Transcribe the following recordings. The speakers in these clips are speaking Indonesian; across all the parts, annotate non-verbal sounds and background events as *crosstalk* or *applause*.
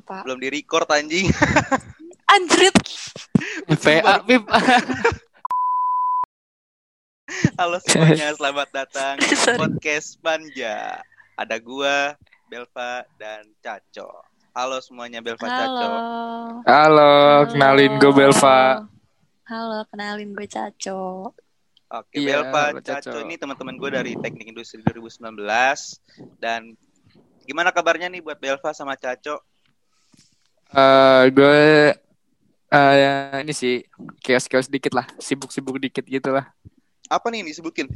Apa? Belum di record anjing. *laughs* Anjrit. PA Pip. *laughs* Halo semuanya, selamat datang *laughs* di podcast Manja. Ada gua, Belva dan Caco. Halo semuanya, Belva Caco. Halo. Halo, kenalin gue Belva. Halo, kenalin gue Caco. Oke, Iya, Belva, halo, Caco Caco. ini teman-teman gue dari Teknik Industri 2019 dan gimana kabarnya nih buat Belva sama Caco? Eh, gue eh, ya, ini sih chaos-chaos dikit lah, sibuk-sibuk dikit gitu lah. Apa nih yang disebutin?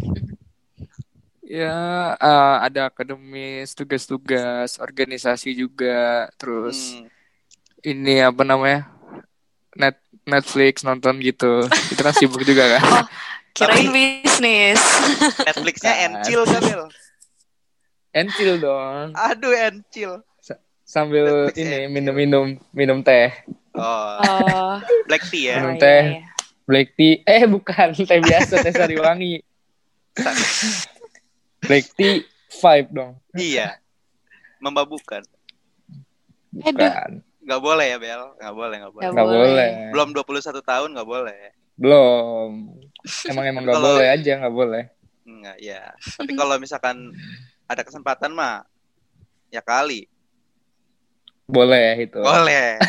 Ya, eh, ada akademis, tugas-tugas, organisasi juga, terus Hmm, ini apa namanya? Net Netflix nonton gitu. Itu kan sibuk juga kan. *laughs* Kirain Tapi- bisnis. Netflixnya. Encil kan? Encil dong. Aduh, Encil. Sambil Netflix ini minum-minum minum teh. Oh, Oh, black tea ya. Minum iya, teh. iya. Black tea. Eh, bukan teh biasa, teh sariwangi. Black tea vibe dong. Iya. Membabukan. Aduh. Bukan. Nggak boleh ya, Bel? Nggak boleh, nggak boleh. Nggak Nggak boleh. Belum 21 tahun nggak boleh. Belum. Emang emang nggak Kalau- boleh aja, nggak boleh. Enggak, ya. Tapi kalau misalkan ada kesempatan mah ya kali. Boleh itu. Boleh.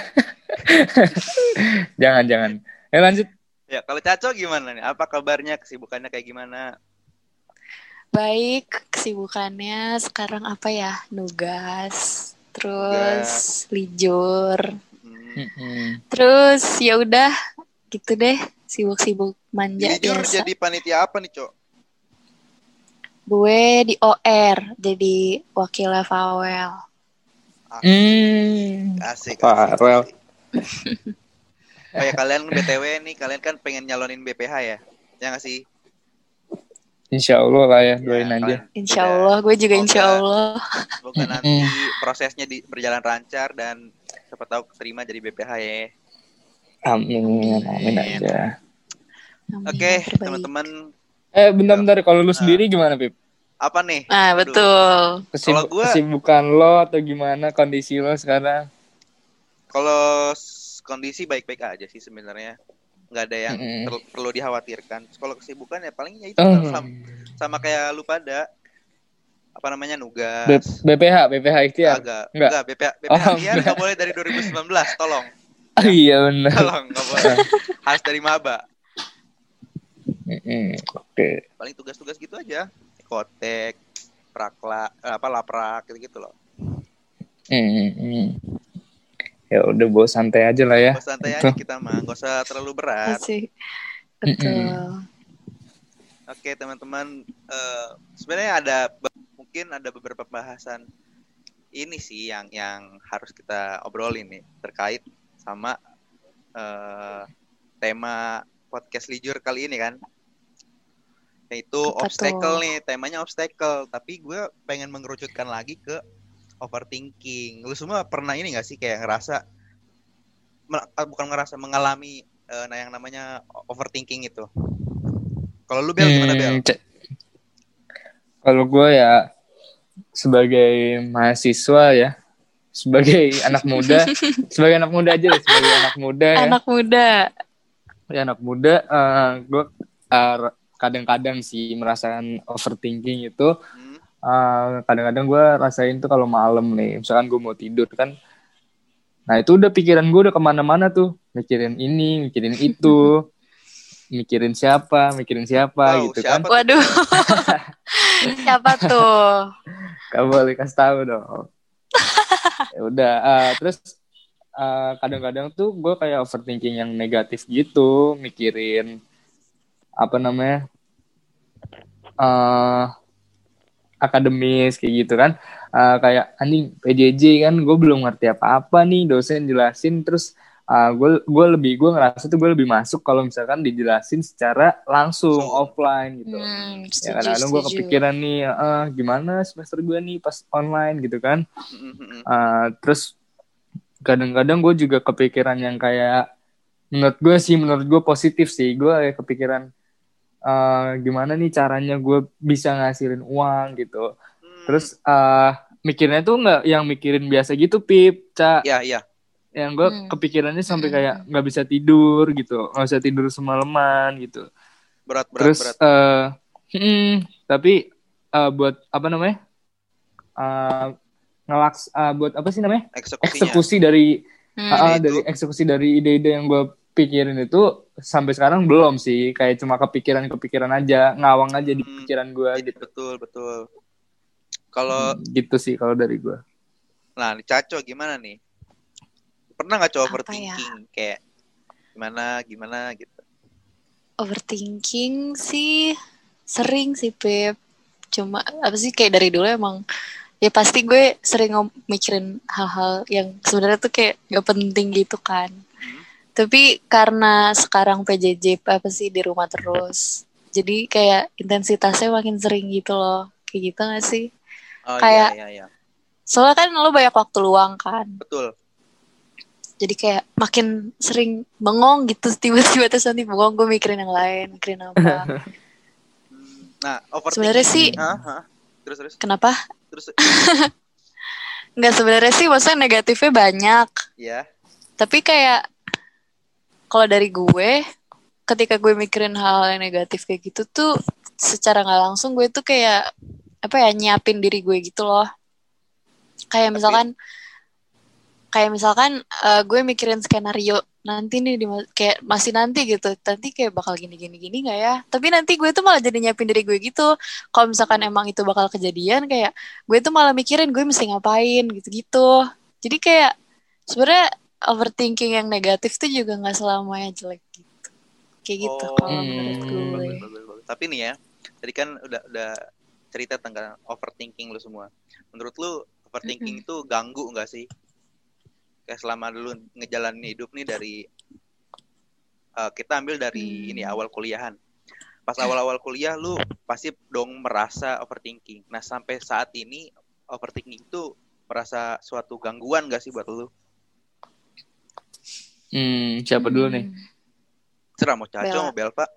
*laughs* Jangan jangan. Eh lanjut. Ya, kalau Caco gimana nih? Apa kabarnya? Kesibukannya kayak gimana? Baik, kesibukannya sekarang apa ya? Nugas. Terus lijur. Hmm. Terus ya udah gitu deh, sibuk-sibuk manja Jujur biasa. jadi panitia apa nih, Cok? Gue di OR, jadi wakil Fawel. Hmm. Asik. Farel. Oh ya kalian BTW nih, kalian kan pengen nyalonin BPH ya? Ya nggak sih? Insya Allah lah ya, Ya, doain aja. kalian- Insya Ya, Allah, gue juga insya Semoga- Allah. Semoga nanti prosesnya di, berjalan lancar dan siapa tahu keterima jadi BPH ya. Amin, amin aja. Oke, terbaik. teman-teman, Eh bentar-bentar, kalau lu Ah. sendiri gimana, Pip? Apa nih? Ah, Aduh. betul. Kesib- Kalau gua- Kesibukan lo atau gimana kondisi lo sekarang? Kalau kondisi baik-baik aja sih sebenarnya. Nggak ada yang Mm-mm. ter- perlu dikhawatirkan. Kalau kesibukan ya paling ya itu Oh. sama, sama kayak lu pada apa namanya B- nugas. BPH, BPH ikhtiar. Agak Enggak. enggak BPH BPH Oh, ikhtiar enggak. nggak boleh dari 2019, tolong. *laughs* Oh, iya benar. Tolong nggak boleh. *laughs* Harus dari maba. Mm-mm, Oke. Paling tugas-tugas gitu aja. Kotek, prakla, apa laprak gitu-gitu loh. Mm-mm. Ya udah bawa santai aja lah ya. Nggak santai Itu. aja kita mah, nggak usah terlalu berat. Asik. Betul. Oke teman-teman, eh, sebenarnya ada mungkin ada beberapa bahasan ini sih yang yang harus kita obrolin nih terkait sama eh, tema podcast lijur kali ini kan, yaitu Apa obstacle tuh? nih, temanya obstacle. Tapi gue pengen mengerucutkan lagi ke overthinking. Lu semua pernah ini gak sih kayak ngerasa, eh, bukan ngerasa mengalami eh, nah yang namanya overthinking itu? Kalau lu Bel gimana Bel? Hmm, ce- Kalau gue ya sebagai mahasiswa ya, sebagai *laughs* anak muda, sebagai anak muda aja deh, sebagai anak muda ya, Anak muda. ya anak muda, eh, gue eh, kadang-kadang sih merasakan overthinking itu. Hmm? eh, kadang-kadang gue rasain tuh kalau malam nih, misalkan gue mau tidur kan, nah itu udah pikiran gue udah ke mana-mana tuh, mikirin ini, mikirin itu, *laughs* mikirin siapa, mikirin siapa Wow, gitu siapa kan. tuh? Waduh. *laughs* Siapa tuh? Gak boleh kasih tahu dong. ya udah, eh, terus eh, kadang-kadang tuh gue kayak overthinking yang negatif gitu, mikirin apa namanya eh akademis kayak gitu kan. Eh, kayak anjing PJJ kan gue belum ngerti apa-apa nih dosen jelasin terus gue gue lebih gue ngerasa tuh gue lebih masuk kalau misalkan dijelasin secara langsung offline gitu. Hmm, ya kadang-kadang gue kepikiran nih eh, gimana semester gue nih pas online? gitu kan. Eh, terus kadang-kadang gue juga kepikiran yang kayak menurut gue sih menurut gue positif sih. Gue kayak kepikiran eh, gimana nih caranya gue bisa ngasilin uang gitu Hmm. terus eh mikirnya tuh nggak yang mikirin biasa gitu pip ca Iya, iya. yang gue Hmm. kepikirannya sampai Hmm. kayak nggak bisa tidur gitu nggak bisa tidur semalaman gitu Berat, berat, terus berat. eh hmm, tapi eh, buat apa namanya Eh, ngelaks eh, buat apa sih namanya Eksekusinya. eksekusi dari Hmm. Ide dari eksekusi dari ide-ide yang gue pikirin itu sampai sekarang belum sih kayak cuma kepikiran-kepikiran aja ngawang aja di Hmm. pikiran gue Iya, gitu Betul, betul. Kalau gitu sih kalau dari gue nah, Caco gimana nih? Pernah nggak coba Apa overthinking kayak gimana, gimana gitu? Overthinking sih sering sih Pep. Cuma apa sih kayak dari dulu emang ya pasti gue sering mikirin hal-hal yang sebenarnya tuh kayak gak penting gitu kan. Tapi karena sekarang PJJ apa sih di rumah terus. Jadi kayak intensitasnya makin sering gitu loh. Kayak gitu gak sih? Oh Kayak- iya, iya, iya. Soalnya kan lo banyak waktu luang kan. Betul. Jadi kayak makin sering bengong gitu. Tiba-tiba terus nanti bengong gue mikirin yang lain. Mikirin apa. *laughs* Nah. Sebenarnya sih- hah. Terus, terus, Kenapa? terus. *laughs* Nggak sebenarnya sih maksudnya negatifnya banyak. ya. Tapi kayak kalau dari gue, ketika gue mikirin hal yang negatif kayak gitu tuh secara nggak langsung gue tuh kayak apa ya nyiapin diri gue gitu loh. Kayak Tapi- misalkan kayak misalkan eh, gue mikirin skenario nanti nih di kayak masih nanti gitu. Nanti kayak bakal gini gini gini nggak ya? Tapi nanti gue tuh malah jadi nyiapin diri gue gitu. Kalau misalkan emang itu bakal kejadian kayak gue tuh malah mikirin gue mesti ngapain gitu gitu jadi kayak sebenarnya overthinking yang negatif tuh juga nggak selamanya jelek gitu kayak gitu Oh, kalau menurut Hmm. gue Bagus, bagus, bagus. Tapi nih ya, tadi kan udah udah cerita tentang overthinking lu semua. Menurut lu overthinking itu ganggu nggak sih? Kayak selama dulu ngejalanin hidup nih dari eh, kita ambil dari Hmm. ini awal kuliahan. Pas awal-awal kuliah lu pasti dong merasa overthinking. Nah, sampai saat ini overthinking itu merasa suatu gangguan gak sih buat lu? Hmm, siapa dulu nih Hmm. Serah mau Caco mau Belva.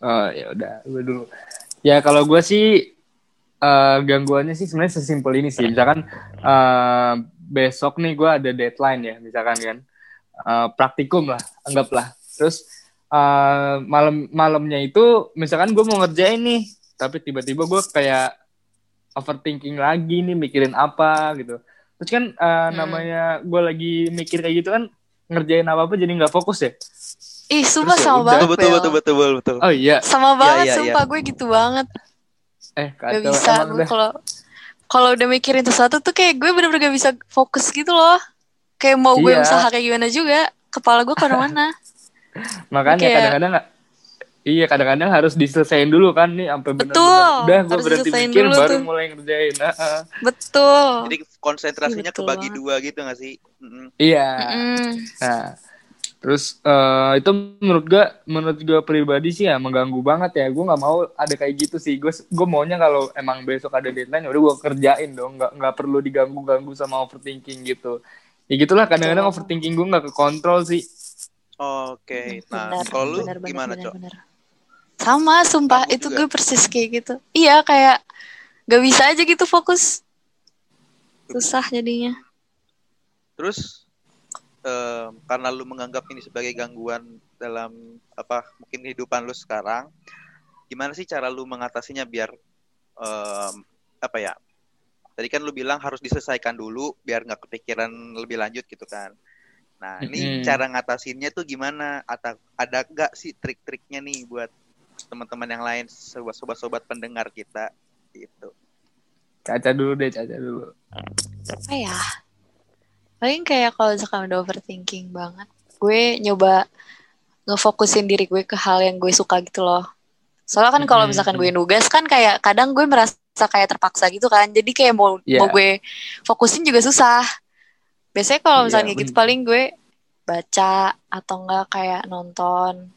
Oh ya udah, gue dulu. Ya kalau gue sih eh, gangguannya sih sebenarnya sesimpel ini sih. Misalkan eh, besok nih gue ada deadline ya, misalkan kan Eh, praktikum lah, anggaplah. Terus eh, malam malamnya itu, misalkan gue mau ngerjain nih, tapi tiba-tiba gue kayak overthinking lagi nih, mikirin apa gitu. Terus kan eh, namanya gue lagi mikir kayak gitu kan ngerjain apa apa jadi nggak fokus ya. ih sumpah Terus ya sama udah. banget Betul, Bel. betul, betul, betul, betul. Oh iya, sama Iya, banget iya. sumpah gue gitu banget eh gak kacau bisa gue kalau kalau udah mikirin sesuatu tuh kayak gue bener-bener gak bisa fokus gitu loh kayak mau gue Iya. usaha kayak gimana juga kepala gue ke mana-mana *laughs* Makanya Kayak- kadang-kadang Iya kadang-kadang harus diselesain dulu kan nih sampai benar-benar Betul, udah gue berhenti mikir dulu baru tuh. mulai ngerjain. Ah, ah. betul Jadi konsentrasinya Iya, betul kebagi dua gitu gak sih? Mm-mm. Iya. Mm-mm. Nah, terus eh, itu menurut gue menurut gue pribadi sih ya mengganggu banget ya. Gue nggak mau ada kayak gitu sih. Gue gue maunya kalau emang besok ada deadline ya udah gue kerjain dong. Nggak nggak perlu diganggu-ganggu sama overthinking gitu. Ya gitulah kadang-kadang overthinking gue nggak ke kontrol sih. Oke, nah Benar, kalau lu benar, benar, gimana, benar, Cok? Sama sumpah Ganggu itu juga. gue persis kayak gitu iya kayak gak bisa aja gitu fokus susah jadinya Terus em, karena lu menganggap ini sebagai gangguan dalam apa mungkin kehidupan lu sekarang, gimana sih cara lu mengatasinya biar em, apa ya? Tadi kan lu bilang harus diselesaikan dulu biar nggak kepikiran lebih lanjut gitu kan. Nah, ini Mm-mm. cara ngatasinnya tuh gimana? Atau ada gak sih trik-triknya nih buat teman-teman yang lain, sobat-sobat pendengar kita gitu. Caca dulu deh, Caca dulu. apa ya paling kayak kalau misalkan udah overthinking banget gue nyoba ngefokusin diri gue ke hal yang gue suka gitu loh soalnya kan kalau Mhm. misalkan gue nugas kan kayak kadang gue merasa kayak terpaksa gitu kan jadi kayak mau Iya. mau gue fokusin juga susah biasanya kalau Iya, misalnya gitu bener. paling gue baca atau enggak kayak nonton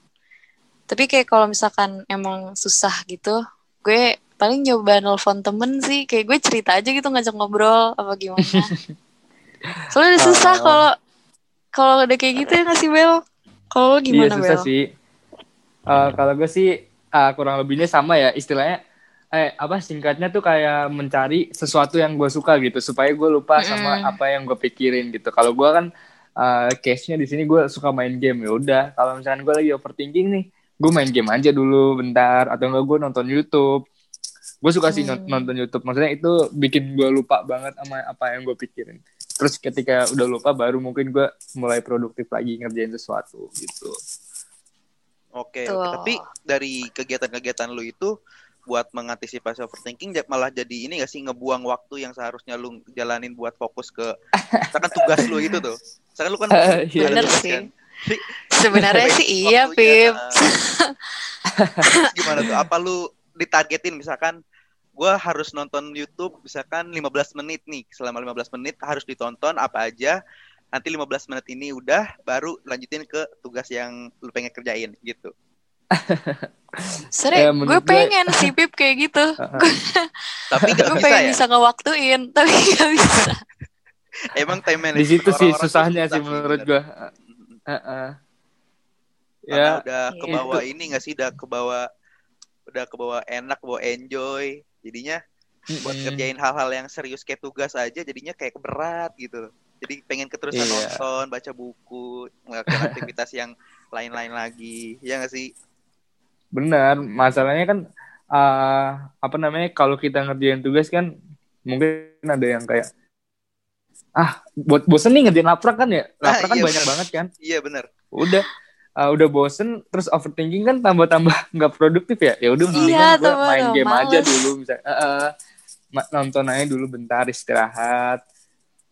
tapi kayak kalau misalkan emang susah gitu gue paling nyoba nelfon temen sih kayak gue cerita aja gitu ngajak ngobrol apa gimana *laughs* soalnya udah susah kalau kalau udah kayak gitu ya ngasih bel kalau gimana iya susah bel sih. Eh, kalau gue sih ah, kurang lebihnya sama ya istilahnya eh apa singkatnya tuh kayak mencari sesuatu yang gue suka gitu supaya gue lupa sama apa yang gue pikirin gitu. Kalau gue kan uh, case-nya di sini gue suka main game ya udah. Kalau misalkan gue lagi overthinking nih, gue main game aja dulu bentar atau enggak gue nonton YouTube. Gue suka sih Hmm. nonton YouTube. Maksudnya itu bikin gue lupa banget sama apa yang gue pikirin. Terus ketika udah lupa baru mungkin gue mulai produktif lagi ngerjain sesuatu gitu. Oke, Betul. oke. tapi dari kegiatan-kegiatan lu itu buat mengantisipasi overthinking malah jadi ini gak sih ngebuang waktu yang seharusnya lu jalanin buat fokus ke misalkan tugas lu itu tuh. Misalkan lu kan Eh, *laughs* iya. ada Bener tugas sih. kan. Sebenarnya sih iya, Pip. gimana tuh? Apa lu ditargetin misalkan gua harus nonton YouTube misalkan 15 menit nih. Selama 15 menit harus ditonton apa aja. Nanti 15 menit ini udah baru lanjutin ke tugas yang lu pengen kerjain gitu. *laughs* Ya, Sering, gue menurut gue- pengen sih Pip kayak gitu. *laughs* Tapi nggak gue bisa pengen ya. bisa ngewaktuin, *laughs* tapi gak bisa. Emang time Di management situ sih susahnya susah sih menurut gue. Heeh. Karena Ya, udah Iya. kebawa ini nggak sih udah kebawa udah kebawa enak kebawa enjoy jadinya buat mm-mm. ngerjain hal-hal yang serius kayak tugas aja jadinya kayak berat gitu jadi pengen keterusan Iya. nonton baca buku melakukan aktivitas yang lain-lain lagi ya nggak sih benar. Masalahnya kan eh, apa namanya kalau kita ngerjain tugas kan mungkin ada yang kayak ah buat bosen nih ngerjain laprak kan ya. Laprak kan iya, banyak benar. banget kan. iya bener Udah eh, udah bosen terus overthinking kan tambah-tambah *laughs* nggak produktif ya. Ya udah mendingan Iya, gue tambah main game aja males. dulu misalnya. Eh, eh, ma- nonton aja dulu bentar istirahat.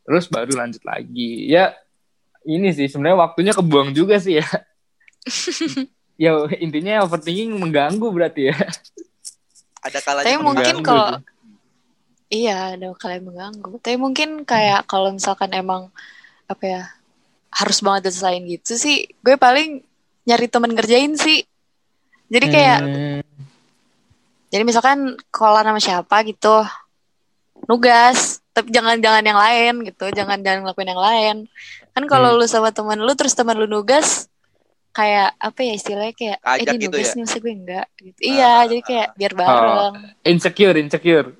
Terus baru lanjut lagi. Ya ini sih sebenarnya waktunya kebuang juga sih ya. *laughs* ya intinya overthinking mengganggu berarti ya. ada kalanya Tapi mungkin kalau tuh. Iya ada kalian mengganggu. Tapi mungkin kayak kalau misalkan emang apa ya harus banget diselesain gitu sih, gue paling nyari temen ngerjain sih. Jadi kayak Hmm, jadi misalkan kalau nama siapa gitu nugas tapi jangan jangan yang lain gitu jangan jangan ngelakuin yang lain kan kalau Hmm. lu sama teman lu terus teman lu nugas kayak apa ya istilahnya kayak eh Ajak dia gitu nugas ya? nih masa gue enggak gitu. Iya ah, jadi kayak biar Oh. bareng insecure, insecure. *laughs*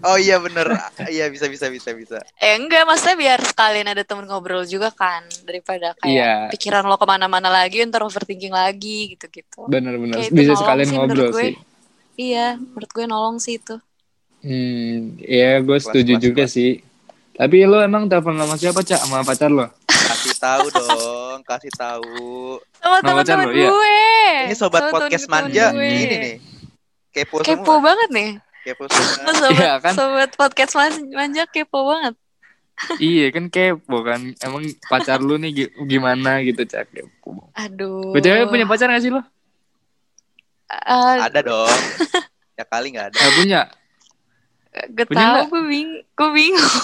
oh iya bener iya bisa bisa bisa bisa eh enggak maksudnya biar sekalian ada temen ngobrol juga kan daripada kayak Iya. pikiran lo ke mana-mana lagi ntar overthinking lagi gitu-gitu Bener-bener bisa sekalian sih ngobrol gue. sih. iya menurut gue nolong sih itu Hmm, ya gue setuju kelas, juga kelas. sih. Tapi lo emang telepon sama siapa, Cak? Sama pacar lo? Kasih tahu dong kasih tahu teman-teman iya. gue ini sobat Sama podcast temen-temen manja gue. ini nih kepo, kepo semua banget nih kepo semua sobat, Iya, kan? sobat podcast manja kepo banget iya kan kepo kan. Emang pacar lu nih gi- gimana gitu, Cak? Kepo. aduh BTW punya pacar gak sih lo? Ah, ada dong ya kali nggak ada Gak punya? gak gue bing gue bingung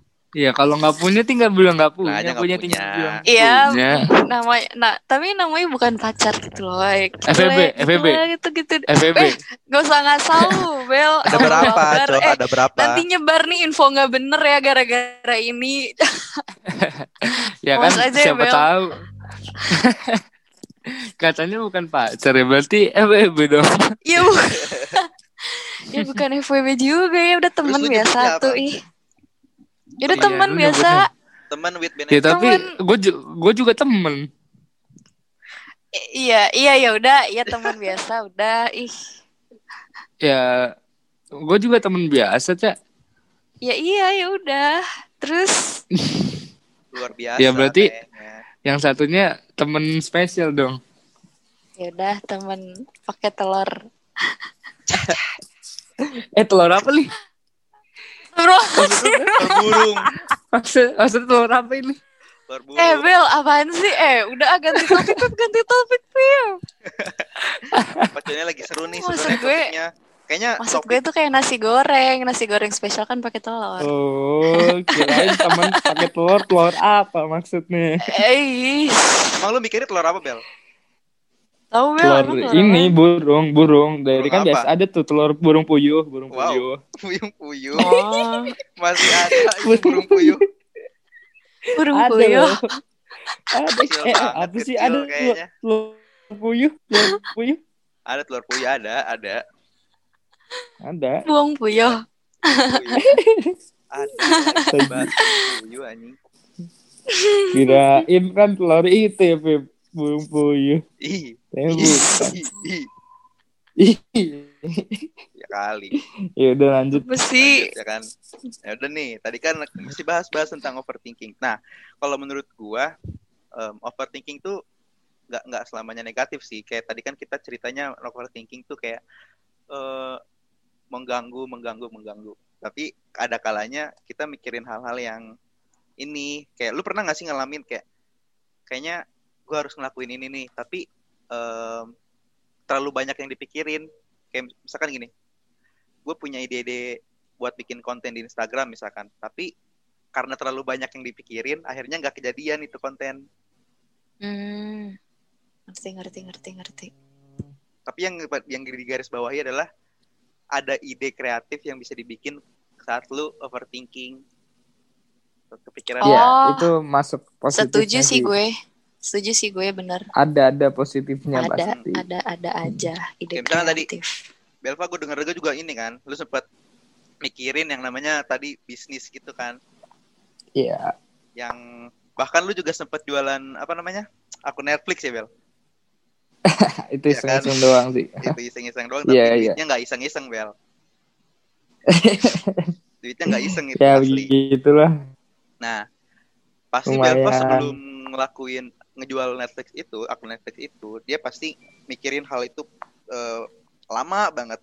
*laughs* Iya, kalau nggak punya tinggal bilang nggak punya. Nah, nggak punya punya. tinggal bilang Iya. punya. namanya nah tapi namanya bukan pacar gitu loh like, FVB, like, FVB. gitu gitu FVB. eh gak usah ngasal lu *laughs* Bel ada berapa cok eh, ada berapa nanti nyebar nih info nggak bener ya gara-gara ini *laughs* ya kan aja ya, siapa Bel. tahu. *laughs* Katanya bukan pacar ya, berarti FVB dong. ya bukan ya bukan FWB juga ya udah temen biasa tuh ih ya udah Iya, temen lu biasa teman with Ya benefit tapi Temen. gue gue juga temen. I- iya iya ya udah iya teman biasa udah ih Ya gue juga temen biasa, Cak. ya iya ya udah terus luar biasa Ya, berarti- kayaknya. Yang satunya temen spesial dong. ya udah temen pakai telur *laughs* Eh telur apa nih? Bro telur burung. Maksud, maksud telur apa ini? telur burung. Eh Bel apaan sih? Eh udah ah, ganti topik Pip ganti topik Pip Pacarnya lagi seru nih Maksud sebenarnya gue- topiknya. Kayaknya maksud topik gue tuh kayak nasi goreng. Nasi goreng spesial kan pakai telur. Oh, kirain temen pakai telur, telur apa maksudnya? eh emang lu mikirnya telur apa bel tahu Telur ini burung, burung. Dari Burung kan apa? biasa ada tuh telur burung puyuh, burung Wow. puyuh. *laughs* puyuh puyuh oh *laughs* masih ada burung puyuh burung ada puyuh loh. Ada Kecil eh, banget, apa sih ada kayaknya. telur, telur puyuh, telur puyuh. ada telur puyuh ada ada Ada. Buang puyuh. Ada. *laughs* Puyuh anjing. Kirain kan telur itu ya, Pip. Burung puyuh. Ih. *laughs* Ya kali. Ya udah lanjut. Mesti Lanjut, ya kan. Ya udah nih, tadi kan mesti bahas-bahas tentang overthinking. Nah, kalau menurut gua em, overthinking tuh nggak nggak selamanya negatif sih. Kayak tadi kan kita ceritanya overthinking tuh kayak eh, mengganggu, mengganggu, mengganggu. Tapi ada kalanya kita mikirin hal-hal yang ini kayak lu pernah nggak sih ngalamin kayak kayaknya gua harus ngelakuin ini nih, tapi em, terlalu banyak yang dipikirin. Kayak misalkan gini, gue punya ide-ide buat bikin konten di Instagram misalkan, tapi karena terlalu banyak yang dipikirin, akhirnya nggak kejadian itu konten. Hmm. Ngerti, ngerti, ngerti, ngerti. Tapi yang yang di garis bawahi adalah ada ide kreatif yang bisa dibikin saat lu overthinking. Kepikiran Oh. Iya, itu masuk positifnya Setuju sih gue. Setuju sih gue bener. Ada ada positifnya Ada, pasti. ada, ada aja ide misalnya tadi, kreatif. Belva gue denger juga ini kan, lu sempet mikirin yang namanya tadi bisnis gitu kan, Iya. yang bahkan lu juga sempet jualan apa namanya akun Netflix ya Bel? *laughs* itu Iya kan? iseng-iseng doang sih. *laughs* Itu iseng-iseng doang, tapi Iya, iya. duitnya nggak iseng-iseng Bel. *laughs* duitnya nggak iseng itu ya asli. begitulah. Nah, pasti Lumayan. Belva sebelum ngelakuin ngejual Netflix itu, akun Netflix itu, dia pasti mikirin hal itu eh, lama banget.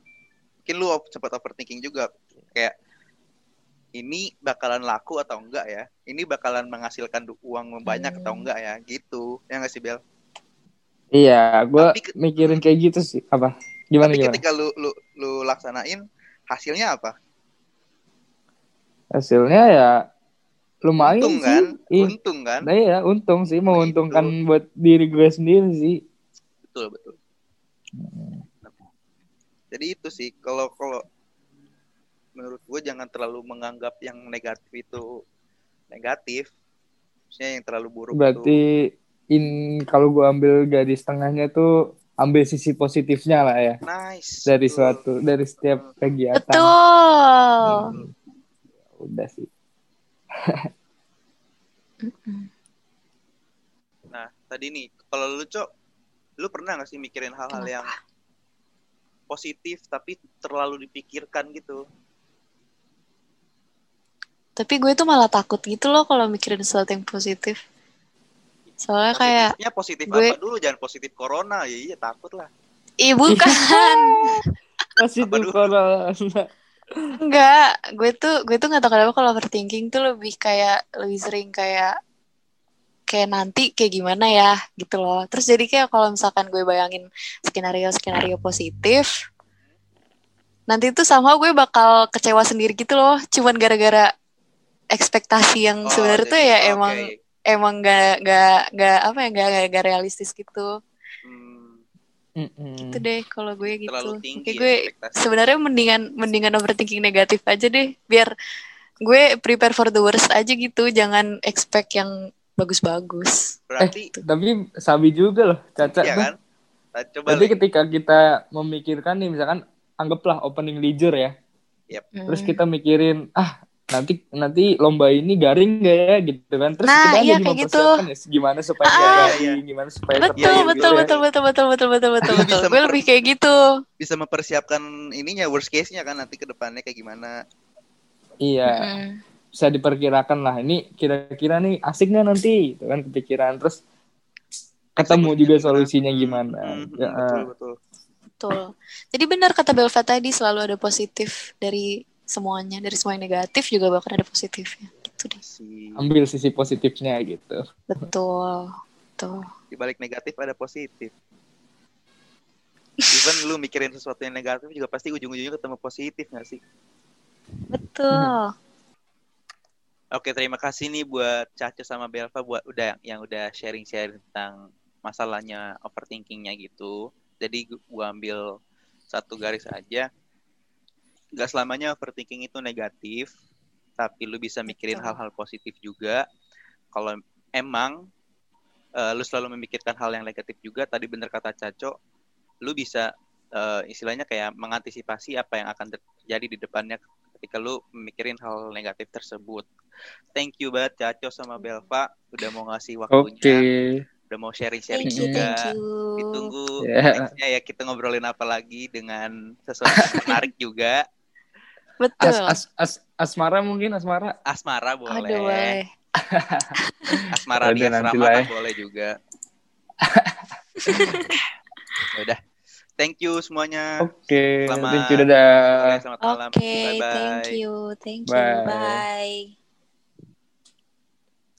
Mungkin lu sempat overthinking juga, kayak ini bakalan laku atau enggak ya? Ini bakalan menghasilkan uang banyak Hmm. atau enggak ya? Gitu, ya nggak sih Bel? Iya, gue mikirin kayak gitu sih. Apa? Gimana Tapi gimana? ketika lu lu lu laksanain, hasilnya apa? Hasilnya ya lumayan Untung sih. kan? Ih, Untung kan? Nah ya untung sih, Nah, menguntungkan buat diri gue sendiri sih. Betul betul. Jadi itu sih kalau kalau menurut gue jangan terlalu menganggap yang negatif itu negatif. Maksudnya yang terlalu buruk itu. Berarti in kalau gue ambil garis tengahnya tuh ambil sisi positifnya lah ya nice. dari Betul. suatu dari setiap kegiatan. Betul. Hmm, udah sih. Nah, tadi nih kalau lu Cok, lu pernah gak sih mikirin hal-hal yang positif tapi terlalu dipikirkan gitu? Tapi gue tuh malah takut gitu loh kalau mikirin sesuatu yang positif. Soalnya kayak, positif gue- apa dulu? Jangan positif corona. Ya iya takut lah. ih bukan. *laughs* *laughs* Dulu? corona. Enggak, gue tuh gue tuh nggak tahu kenapa kalau overthinking tuh lebih kayak lebih sering kayak kayak nanti kayak gimana ya gitu loh. Terus jadi kayak kalau misalkan gue bayangin skenario skenario positif, nanti tuh sama gue bakal kecewa sendiri gitu loh. Cuman gara-gara ekspektasi yang Oh, sebenarnya tuh ya oke. emang emang gak gak gak apa ya gak, gak, gak realistis gitu. Hmm, Mm-mm. Itu deh kalau gue gitu. terlalu tinggi ya gue ekspektasi. sebenarnya mendingan mendingan overthinking negatif aja deh biar gue prepare for the worst aja gitu jangan expect yang bagus-bagus Berarti Tapi sabi juga loh, Caca. Iya tuh. kan? Nah, coba Lin. ketika kita memikirkan nih misalkan anggaplah opening leisure ya. Terus Hmm. kita mikirin ah nanti nanti lomba ini garing gak ya gitu kan. Terus Nah, kita iya, jadi kayak gitu. ya gimana supaya Ah, nggak iya, garing, iya. gimana supaya betul iya, betul, gitu ya. betul betul betul betul betul betul Lu betul bisa gue memper- lebih kayak gitu bisa mempersiapkan ininya worst case-nya kan nanti ke depannya kayak gimana. Iya, Mm. bisa diperkirakan lah. Ini kira-kira nih asik nggak nanti, gitu kan kepikiran. Terus ketemu juga solusinya Hmm, gimana. hmm, Ya, hmm, betul betul. betul jadi benar kata Belva tadi selalu ada positif dari semuanya dari semua yang negatif juga bahkan ada positifnya gitu deh Si ambil sisi positifnya gitu. betul betul di balik negatif ada positif. Even lu mikirin sesuatu yang negatif juga pasti ujung-ujungnya ketemu positif gak sih? betul Oke, terima kasih nih buat Caca sama Belva buat udah yang udah sharing-sharing tentang masalahnya overthinkingnya gitu. Jadi gu- gua ambil satu garis aja. Gak selamanya overthinking itu negatif, tapi lu bisa mikirin hal-hal positif juga. Kalau emang eh, lu selalu memikirkan hal yang negatif juga, tadi bener kata Caco, lu bisa eh, istilahnya kayak mengantisipasi apa yang akan terjadi di depannya ketika lu mikirin hal negatif tersebut. Thank you banget Caco sama Belva udah mau ngasih Oke. waktunya, udah mau sharing-sharing Thank you, juga. thank you. Ditunggu Ya. nextnya ya kita ngobrolin apa lagi dengan sesuatu yang menarik juga. Betul. As, as, as, asmara mungkin asmara. Asmara boleh. Aduh, boleh. *laughs* Asmara di asrama kan boleh juga. *laughs* Udah. Thank you semuanya. Oke, Selamat thank you dadah. Selamat malam. Oke, Bye-bye. thank you, thank you, Bye. bye.